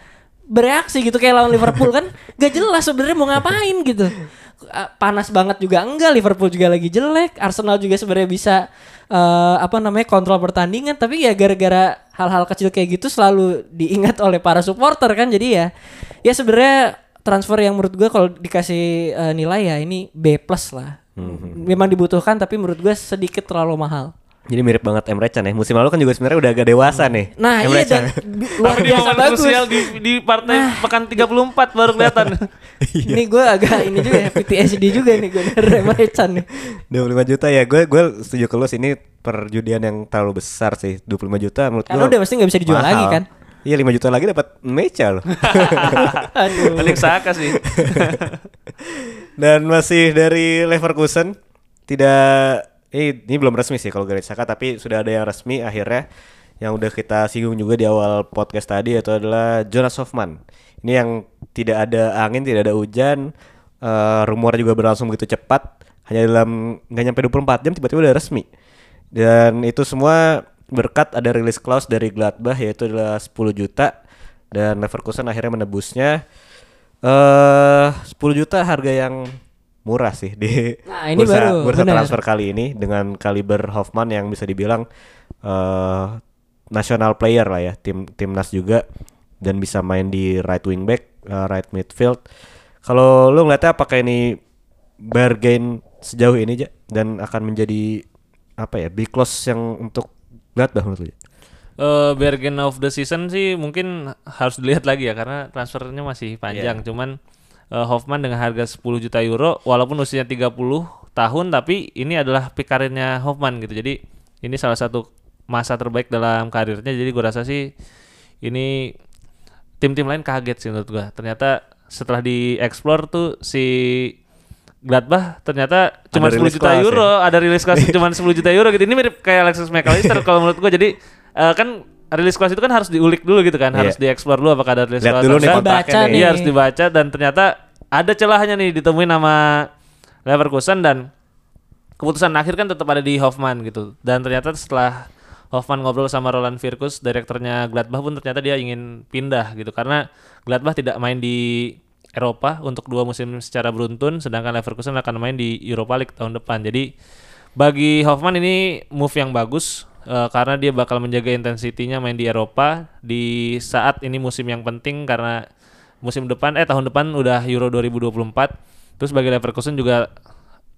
bereaksi gitu kayak lawan Liverpool kan. *laughs* Gak jelas sebenarnya mau ngapain gitu. Panas banget juga enggak Liverpool juga lagi jelek Arsenal juga sebenarnya bisa eh, apa namanya kontrol pertandingan. Tapi ya gara-gara hal-hal kecil kayak gitu selalu diingat oleh para supporter kan. Jadi ya ya sebenarnya transfer yang menurut gue kalau dikasih eh, nilai ya ini B plus lah memang dibutuhkan tapi menurut gue sedikit terlalu mahal Jadi mirip banget Emre Can ya. Musim lalu kan juga sebenarnya udah agak dewasa nih. nah Emre iya Can. dan *laughs* bi- luar biasa bagus krusial di di partai pekan 34 baru kelihatan. *laughs* ini gue agak ini juga ya PTSD juga nih gue dari Emre Can nih 25 juta ya. Gue gue setuju ke lu sih ini perjudian yang terlalu besar sih. 25 juta menurut Karena gua udah pasti nggak bisa dijual mahal. lagi kan? Iya 5 juta lagi dapat mecha loh. *laughs* aduh Saka sih. *laughs* Dan masih dari Leverkusen tidak eh, ini belum resmi sih kalau Granit Xhaka tapi sudah ada yang resmi akhirnya yang udah kita singgung juga di awal podcast tadi itu adalah Jonas Hoffman. Ini yang tidak ada angin, tidak ada hujan, eh, rumor juga berlangsung begitu cepat, hanya dalam nggak nyampe 24 jam tiba-tiba udah resmi. Dan itu semua berkat ada rilis clause dari Gladbach yaitu adalah 10 juta dan Leverkusen akhirnya menebusnya. Eh 10 juta harga yang murah sih di Nah, ini bursa, baru, bursa transfer kali ini dengan kaliber Hoffman yang bisa dibilang eh national player lah ya tim timnas juga dan bisa main di right wing back, eh, right midfield. Kalau lu ngeliatnya apakah ini bargain sejauh ini aja dan akan menjadi apa ya big loss yang untuk Gladbach menurut lu? Ja? Eh bargain of the season sih mungkin harus dilihat lagi ya karena transfernya masih panjang. Cuman eh, Hoffman dengan harga 10 juta euro walaupun usianya 30 tahun tapi ini adalah peak karirnya Hoffman gitu. Jadi ini salah satu masa terbaik dalam karirnya. Jadi gua rasa sih ini tim-tim lain kaget sih menurut gua. Ternyata setelah dieksplor tuh si Gladbach ternyata cuma 10 release juta clause ya? euro, ada rilis kelas cuma 10 juta euro gitu. Ini mirip kayak Alexis McAllister *laughs* kalau menurut gua. Jadi eh, kan rilis kelas itu kan harus diulik dulu gitu kan, Iya. harus dieksplor dulu apakah ada rilis Lihat kelas. dulu nih Dibaca nih. nih. Iya harus dibaca dan ternyata ada celahnya nih ditemuin nama Leverkusen dan keputusan akhir kan tetap ada di Hoffman gitu. Dan ternyata setelah Hoffman ngobrol sama Roland Virkus, direkturnya Gladbach pun ternyata dia ingin pindah gitu karena Gladbach tidak main di Eropa untuk dua musim secara beruntun, sedangkan Leverkusen akan main di Europa League tahun depan. Jadi bagi Hoffman ini move yang bagus eh, karena dia bakal menjaga intensitinya main di Eropa di saat ini musim yang penting karena musim depan eh tahun depan udah Euro 2024. Terus bagi Leverkusen juga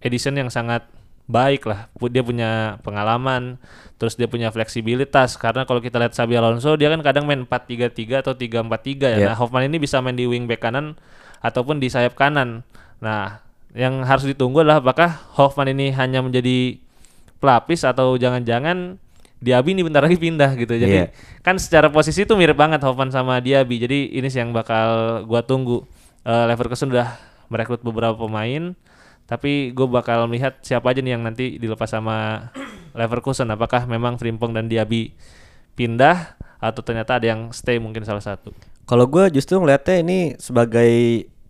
edition yang sangat baik lah. Dia punya pengalaman, terus dia punya fleksibilitas karena kalau kita lihat Xabi Alonso dia kan kadang main 4-3-3 atau 3-4-3 ya. Iya. Nah, Hoffman ini bisa main di wing back kanan ataupun di sayap kanan. Nah, yang harus ditunggu adalah apakah Hoffman ini hanya menjadi pelapis atau jangan-jangan Diaby ini bentar lagi pindah gitu. Jadi Iya. kan secara posisi itu mirip banget Hoffman sama Diaby. Jadi ini sih yang bakal gua tunggu. Eh, Leverkusen udah merekrut beberapa pemain, tapi gue bakal melihat siapa aja nih yang nanti dilepas sama Leverkusen. Apakah memang Frimpong dan Diaby pindah atau ternyata ada yang stay mungkin salah satu. Kalau gue justru ngeliatnya ini sebagai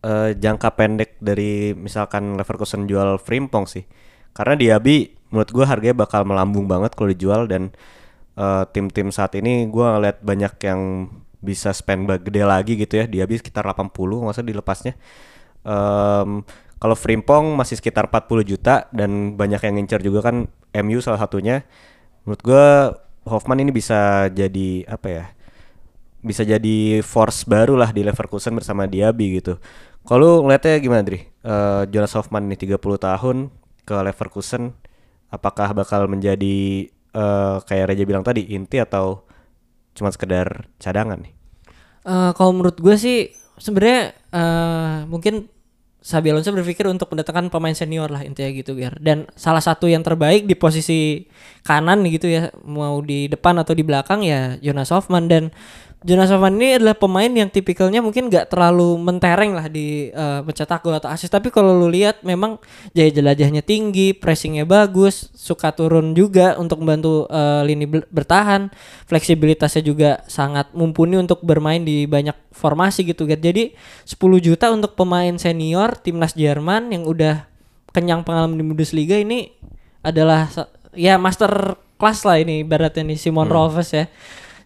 eh, jangka pendek dari misalkan Leverkusen jual Frimpong sih. Karena Diaby menurut gue harganya bakal melambung banget kalau dijual dan eh, tim-tim saat ini gue ngeliat banyak yang bisa spend gede lagi gitu ya. Diaby sekitar 80 masa dilepasnya. Em, kalau Frimpong masih sekitar 40 juta dan banyak yang ngincer juga kan MU salah satunya. Menurut gue Hoffman ini bisa jadi apa ya? Bisa jadi force baru lah di Leverkusen bersama Diaby gitu. Kalau ngeliatnya gimana Dri? Eh, Jonas Hoffman nih 30 tahun ke Leverkusen apakah bakal menjadi eh, kayak Reja bilang tadi inti atau cuma sekedar cadangan nih? Eh, kalau menurut gue sih sebenarnya eh, mungkin Xabi Alonso berpikir untuk mendatangkan pemain senior lah intinya gitu Ger. Dan salah satu yang terbaik di posisi kanan gitu ya mau di depan atau di belakang ya Jonas Hoffman dan Jonas Hoffman ini adalah pemain yang tipikalnya mungkin nggak terlalu mentereng lah di eh, mencetak gol atau assist tapi kalau lu lihat memang jaya jelajahnya tinggi, pressingnya bagus, suka turun juga untuk membantu eh, lini ber- bertahan, fleksibilitasnya juga sangat mumpuni untuk bermain di banyak formasi gitu kan. Jadi 10 juta untuk pemain senior timnas Jerman yang udah kenyang pengalaman di Bundesliga ini adalah ya master kelas lah ini ibaratnya nih Simon Rolfes ya.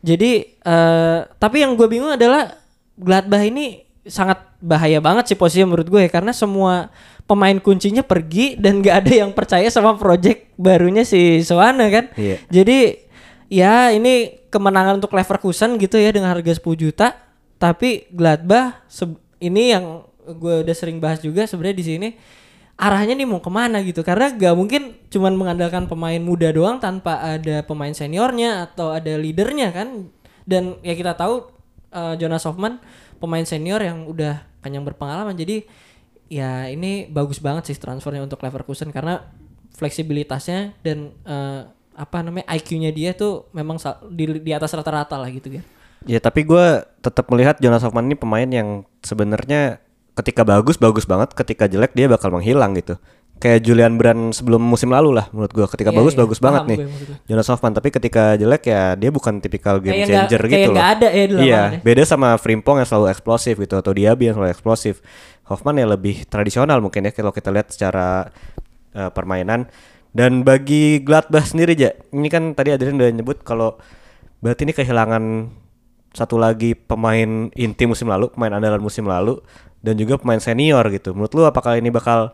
Jadi eh tapi yang gue bingung adalah Gladbach ini sangat bahaya banget sih posisinya menurut gue ya karena semua pemain kuncinya pergi dan gak ada yang percaya sama project barunya si Soana kan. Iya. Jadi ya ini kemenangan untuk Leverkusen gitu ya dengan harga 10 juta. Tapi Gladbach ini yang gue udah sering bahas juga sebenarnya di sini arahnya nih mau ke mana gitu. Karena gak mungkin cuman mengandalkan pemain muda doang tanpa ada pemain seniornya atau ada leadernya kan. Dan ya kita tahu eh, Jonas Hoffman pemain senior yang udah kenyang berpengalaman. Jadi ya ini bagus banget sih transfernya untuk Leverkusen karena fleksibilitasnya dan eh, apa namanya IQ-nya dia tuh memang di, di atas rata-rata lah gitu kan. Ya tapi gue tetap melihat Jonas Hoffman ini pemain yang sebenarnya ketika bagus bagus banget, ketika jelek dia bakal menghilang gitu. Kayak Julian Brand sebelum musim lalu lah menurut gue. Ketika Iya, bagus iya. bagus Paham banget nih. Jonas Hoffman. Tapi ketika jelek ya dia bukan tipikal game Kayak changer kayak gitu loh. nggak ada ya di Iya, ya. beda sama Frimpong yang selalu eksplosif gitu atau Diaby yang selalu eksplosif. Hoffman ya lebih tradisional mungkin ya kalau kita lihat secara eh, permainan. Dan bagi Gladbach sendiri ja, ini kan tadi Adrian udah nyebut kalau berarti ini kehilangan satu lagi pemain inti musim lalu, pemain andalan musim lalu dan juga pemain senior gitu. Menurut lu apakah ini bakal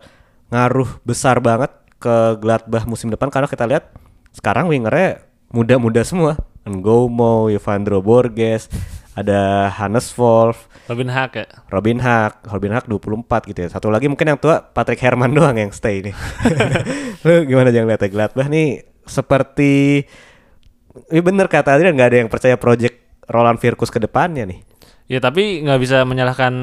ngaruh besar banget ke Gladbach musim depan karena kita lihat sekarang wingernya muda-muda semua. Ngomo, Evandro Borges, ada Hannes Wolf, Robin Hack ya. Robin Hack, Robin Hack 24 gitu ya. Satu lagi mungkin yang tua Patrick Herman doang yang stay nih. *laughs* Lu gimana jangan lihat Gladbach nih seperti Iya bener kata Adrian nggak ada yang percaya project Roland Virkus ke depannya nih. Ya tapi nggak bisa menyalahkan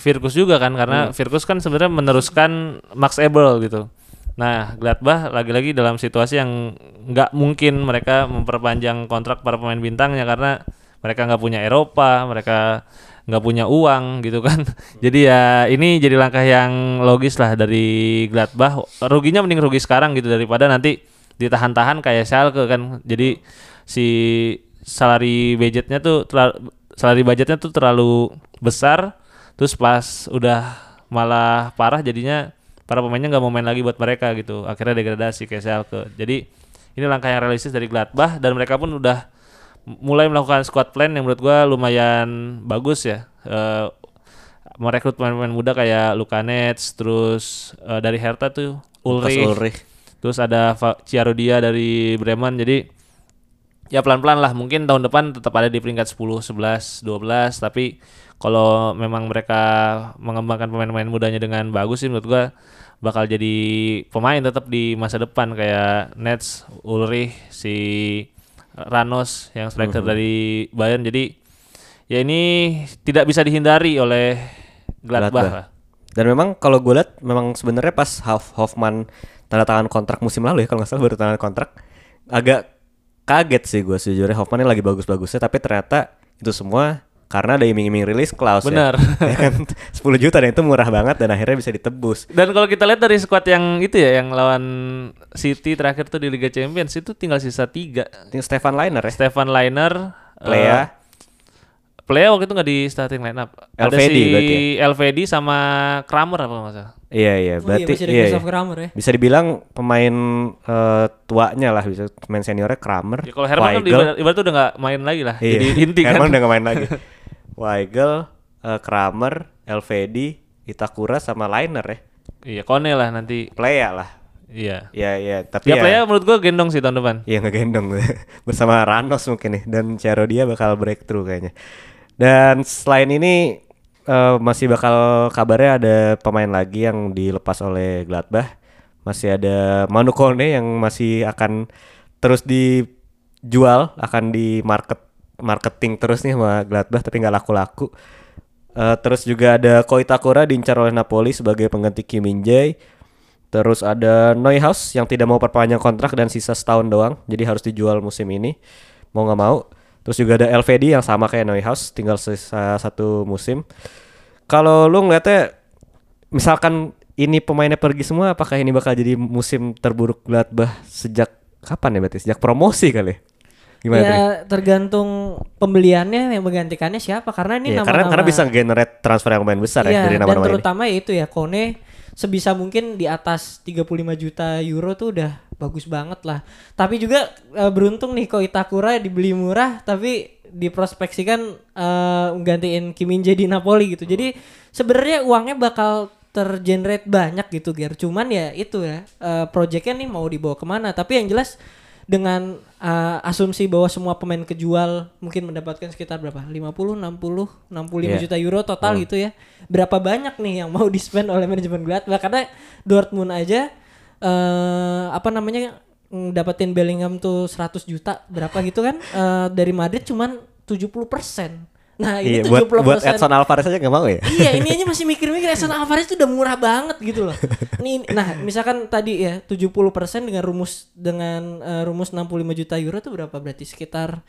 Virkus juga kan karena Virkus kan sebenarnya meneruskan Max Ebel gitu. Nah Gladbach lagi-lagi dalam situasi yang nggak mungkin mereka memperpanjang kontrak para pemain bintangnya karena mereka nggak punya Eropa, mereka nggak punya uang gitu kan. *laughs* jadi ya ini jadi langkah yang logis lah dari Gladbach. Ruginya mending rugi sekarang gitu daripada nanti ditahan-tahan kayak Schalke kan. Jadi si salary budgetnya tuh terlalu, salary budgetnya tuh terlalu besar terus pas udah malah parah jadinya para pemainnya nggak mau main lagi buat mereka gitu. Akhirnya degradasi kayak Schalke jadi ini langkah yang realistis dari Gladbach dan mereka pun udah mulai melakukan squad plan yang menurut gua lumayan bagus ya. Eh, merekrut pemain-pemain muda kayak Lukanets terus eh, dari Hertha tuh Ulrich, Ulrich. terus ada Ciarodia dari Bremen. Jadi ya pelan-pelan lah mungkin tahun depan tetap ada di peringkat 10, 11, 12 tapi kalau memang mereka mengembangkan pemain-pemain mudanya dengan bagus sih menurut gua bakal jadi pemain tetap di masa depan kayak Nets, Ulrich, si Ranos yang striker Mhm. dari Bayern. Jadi ya ini tidak bisa dihindari oleh Gladbach. Gladbach. lah. Dan memang kalau gue lihat memang sebenarnya pas Hoff Hoffman tanda tangan kontrak musim lalu ya kalau nggak salah baru tanda kontrak agak kaget sih gue sejujurnya Hoffman ini lagi bagus-bagusnya tapi ternyata itu semua karena ada iming-iming rilis clause Benar. ya. *laughs* ya kan 10 juta dan itu murah banget dan akhirnya bisa ditebus. Dan kalau kita lihat dari squad yang itu ya yang lawan City terakhir tuh di Liga Champions itu tinggal sisa tiga. Ini Stefan Liner ya. Stefan Liner, Plea. eh, Plea waktu itu nggak di starting line up. Ada LVD si berarti LVD sama Kramer apa nggak Iya iya Oh iya, berarti masih ada iya, Christoph iya. Kramer ya. Bisa dibilang pemain eh, tuanya lah bisa pemain seniornya Kramer. Ya, kalau Herman kan Weigel. ibarat, ibarat tuh udah nggak main lagi lah. Iya. Jadi inti kan. Herman udah gak main lagi. *laughs* Weigel, eh, Kramer, LVD, Itakura sama Liner ya. Iya, Kone lah nanti. Playa lah. Iya. Iya iya tapi Ya, ya, Plea menurut gua gendong sih tahun depan. Iya ngegendong *laughs* bersama Ranos mungkin nih dan Charo dia bakal breakthrough kayaknya. Dan selain ini eh, masih bakal kabarnya ada pemain lagi yang dilepas oleh Gladbach. Masih ada Manu Kone yang masih akan terus dijual, akan di market marketing terus nih sama Gladbach tapi nggak laku-laku. Eh, terus juga ada Koitakura diincar oleh Napoli sebagai pengganti Kim Min Jae. Terus ada Neuhaus yang tidak mau perpanjang kontrak dan sisa setahun doang, jadi harus dijual musim ini. Mau nggak mau. Terus juga ada LVD yang sama kayak Neuhaus, tinggal sisa satu musim. Kalau lu ngeliatnya, misalkan ini pemainnya pergi semua, apakah ini bakal jadi musim terburuk Gladbach sejak kapan ya berarti? Sejak promosi kali? ya? Gimana ya tergantung pembeliannya yang menggantikannya siapa karena ini Iya, nama karena karena bisa generate transfer yang lumayan besar Iya, ya dari dan nama-nama ini. terutama ya itu ya Kone sebisa mungkin di atas 35 juta euro tuh udah bagus banget lah. Tapi juga eh, beruntung nih kok Itakura dibeli murah tapi diprospeksikan eh nggantiin Kim Min Jae di Napoli gitu. Jadi sebenarnya uangnya bakal tergenerate banyak gitu Ger. Cuman ya itu ya eh, projectnya nih mau dibawa ke mana. Tapi yang jelas dengan eh, asumsi bahwa semua pemain kejual mungkin mendapatkan sekitar berapa? 50, 60, 65 Iya. juta euro total gitu ya. Berapa banyak nih yang mau di-spend oleh manajemen Gladbach karena Dortmund aja eh apa namanya dapetin Bellingham tuh 100 juta berapa gitu kan Eh, dari Madrid cuman 70 Nah ini Iya, buat 70 buat Edson Alvarez aja nggak mau ya? iya ini aja masih mikir-mikir Edson Alvarez itu udah murah banget gitu loh. *laughs* Nih, nah misalkan tadi ya 70% dengan rumus dengan eh, rumus 65 juta euro tuh berapa berarti sekitar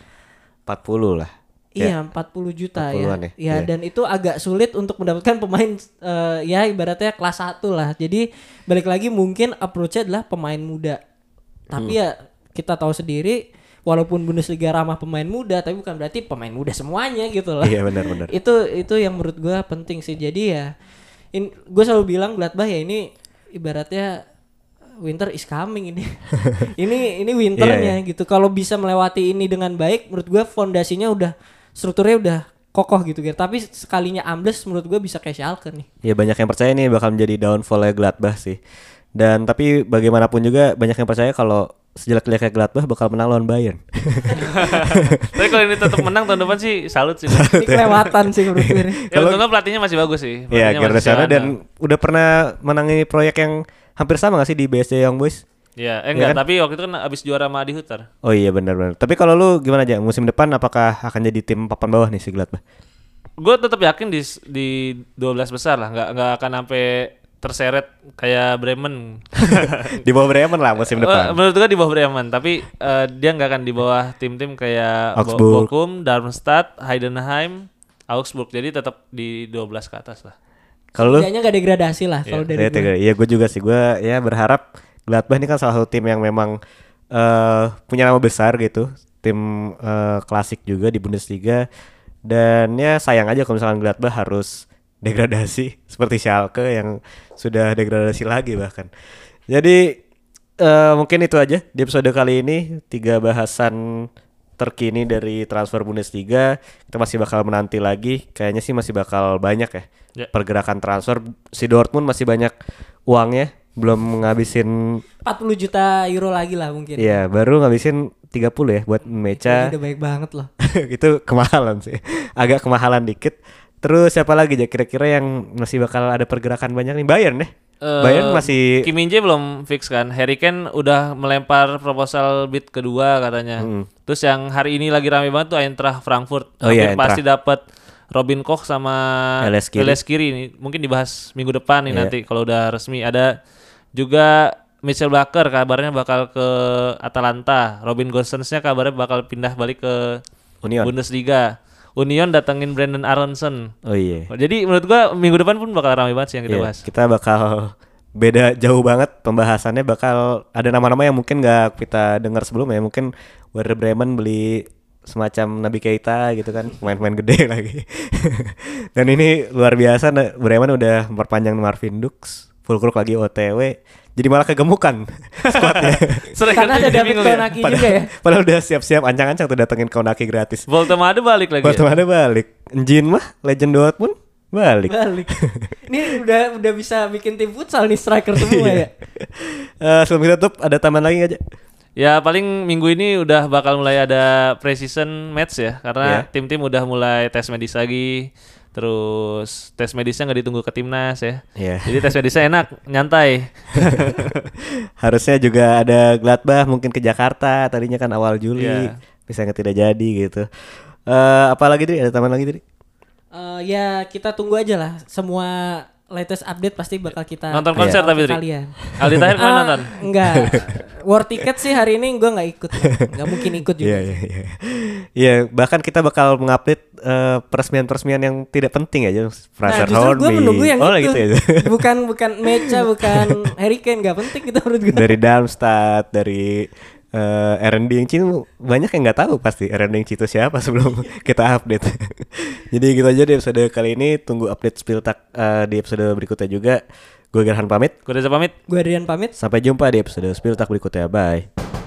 40 lah. Iya 40 juta ya. 40-an ya, Ya iya. dan itu agak sulit untuk mendapatkan pemain eh, ya ibaratnya kelas 1 lah. Jadi balik lagi mungkin approach-nya adalah pemain muda. Tapi Hmm. ya kita tahu sendiri walaupun Bundesliga ramah pemain muda tapi bukan berarti pemain muda semuanya gitu loh. Iya benar-benar. itu itu yang menurut gua penting sih. Jadi ya in, gue selalu bilang Gladbach ya ini ibaratnya winter is coming ini. *laughs* ini ini winternya Iya, gitu. Kalau bisa melewati ini dengan baik menurut gua fondasinya udah strukturnya udah kokoh gitu gitu. Tapi sekalinya ambles menurut gua bisa kayak Schalke nih. Ya banyak yang percaya ini bakal menjadi downfall Gladbach sih. Dan tapi bagaimanapun juga banyak yang percaya kalau sejelek-jeleknya Gladbach bakal menang lawan Bayern. *laughs* Tapi kalau ini tetap menang tahun depan sih salut sih. Ini kelewatan sih menurut gue. *laughs* ya untungnya pelatihnya masih bagus sih. Iya, jalan, dan udah pernah menangi proyek yang hampir sama gak sih di BSC Young Boys? Iya, eh enggak, kan? tapi waktu itu kan abis juara sama Adi Hutar. Oh iya benar-benar. Tapi kalau lu gimana aja musim depan apakah akan jadi tim papan bawah nih si Gladbach? Gue tetap yakin di di 12 besar lah, nggak nggak akan sampai terseret kayak Bremen. *laughs* di bawah Bremen lah musim Eh, depan. menurut gue di bawah Bremen, tapi eh, dia nggak akan di bawah tim-tim kayak Augsburg. Bochum, Darmstadt, Heidenheim, Augsburg. Jadi tetap di 12 ke atas lah. Kalau lu Kayaknya gak degradasi lah kalau dari Iya, gue. Iya, juga sih. Gue ya berharap Gladbach ini kan salah satu tim yang memang eh punya nama besar gitu, tim eh, klasik juga di Bundesliga. Dan ya sayang aja kalau misalkan Gladbach harus degradasi seperti Schalke yang sudah degradasi lagi bahkan. Jadi eh mungkin itu aja di episode kali ini tiga bahasan terkini dari transfer Bundesliga. Kita masih bakal menanti lagi. Kayaknya sih masih bakal banyak ya Ya. pergerakan transfer. Si Dortmund masih banyak uangnya, belum ngabisin 40 juta euro lagi lah mungkin. Iya, baru ngabisin 30 ya buat Mecha. Ini udah baik banget loh. *laughs* itu kemahalan sih. Agak kemahalan dikit. Terus siapa lagi ya kira-kira yang masih bakal ada pergerakan banyak nih Bayern ya? Eh, Bayern masih Kim Min Jae belum fix kan. Harry Kane udah melempar proposal bid kedua katanya. Terus yang hari ini lagi rame banget tuh Eintracht Frankfurt. Hmm. Oh iya, pasti dapat Robin Koch sama Elias Kiri. Nih. Mungkin dibahas minggu depan nih Iya. nanti kalau udah resmi. Ada juga Michel Baker kabarnya bakal ke Atalanta. Robin Gosens-nya kabarnya bakal pindah balik ke Union. Bundesliga. Union datengin Brandon Aronson. Oh iya. Jadi menurut gua minggu depan pun bakal ramai banget sih yang kita Iya, bahas. kita bakal beda jauh banget pembahasannya bakal ada nama-nama yang mungkin nggak kita dengar sebelumnya mungkin Werder Bremen beli semacam Nabi Keita gitu kan pemain-pemain gede *laughs* lagi dan ini luar biasa Bremen udah memperpanjang Marvin Dux Fulkrug lagi OTW jadi malah kegemukan *laughs* squadnya *laughs* Sering Karena ada jadi David ya. Konaki padahal, juga ya. padahal udah siap-siap ancang-ancang tuh datengin Konaki gratis Voltemade balik lagi. Waktu ya? balik Jin mah legend Dortmund balik Balik. *laughs* Ini udah udah bisa bikin tim futsal nih striker semua ya. Eh, sebelum kita tutup ada tambahan lagi aja Ya paling minggu ini udah bakal mulai ada preseason match ya karena Iya. tim-tim udah mulai tes medis lagi. Terus tes medisnya nggak ditunggu ke timnas ya. Iya. Jadi tes medisnya enak, nyantai. *laughs* Harusnya juga ada Gladbach mungkin ke Jakarta tadinya kan awal Juli Iya. bisa nggak tidak jadi gitu. Eh apalagi tadi ada tambahan lagi tadi? Eh, ya kita tunggu aja lah. Semua latest update pasti bakal kita Nonton konser kasih tapi, Dri? kalian. Aldi Tahir ke mana Ah, nonton? Enggak. War ticket sih hari ini gue nggak ikut. Nggak mungkin ikut juga. Iya iya iya. Iya bahkan kita bakal mengupdate eh, peresmian-peresmian yang tidak penting aja. Nah, Fraser justru gue menunggu yang oh, itu. gitu ya. *laughs* bukan bukan Mecha, bukan Harry Kane, nggak penting gitu menurut gue. dari Darmstadt, dari eh R&D yang Citu banyak yang nggak tahu pasti R&D yang Citu siapa sebelum *laughs* kita update. *laughs* Jadi gitu aja di episode kali ini. Tunggu update Spiltak eh, di episode berikutnya juga. Gue Gerhan pamit. Gue Reza pamit. Gue Adrian pamit. Sampai jumpa di episode Spiltak berikutnya. Bye.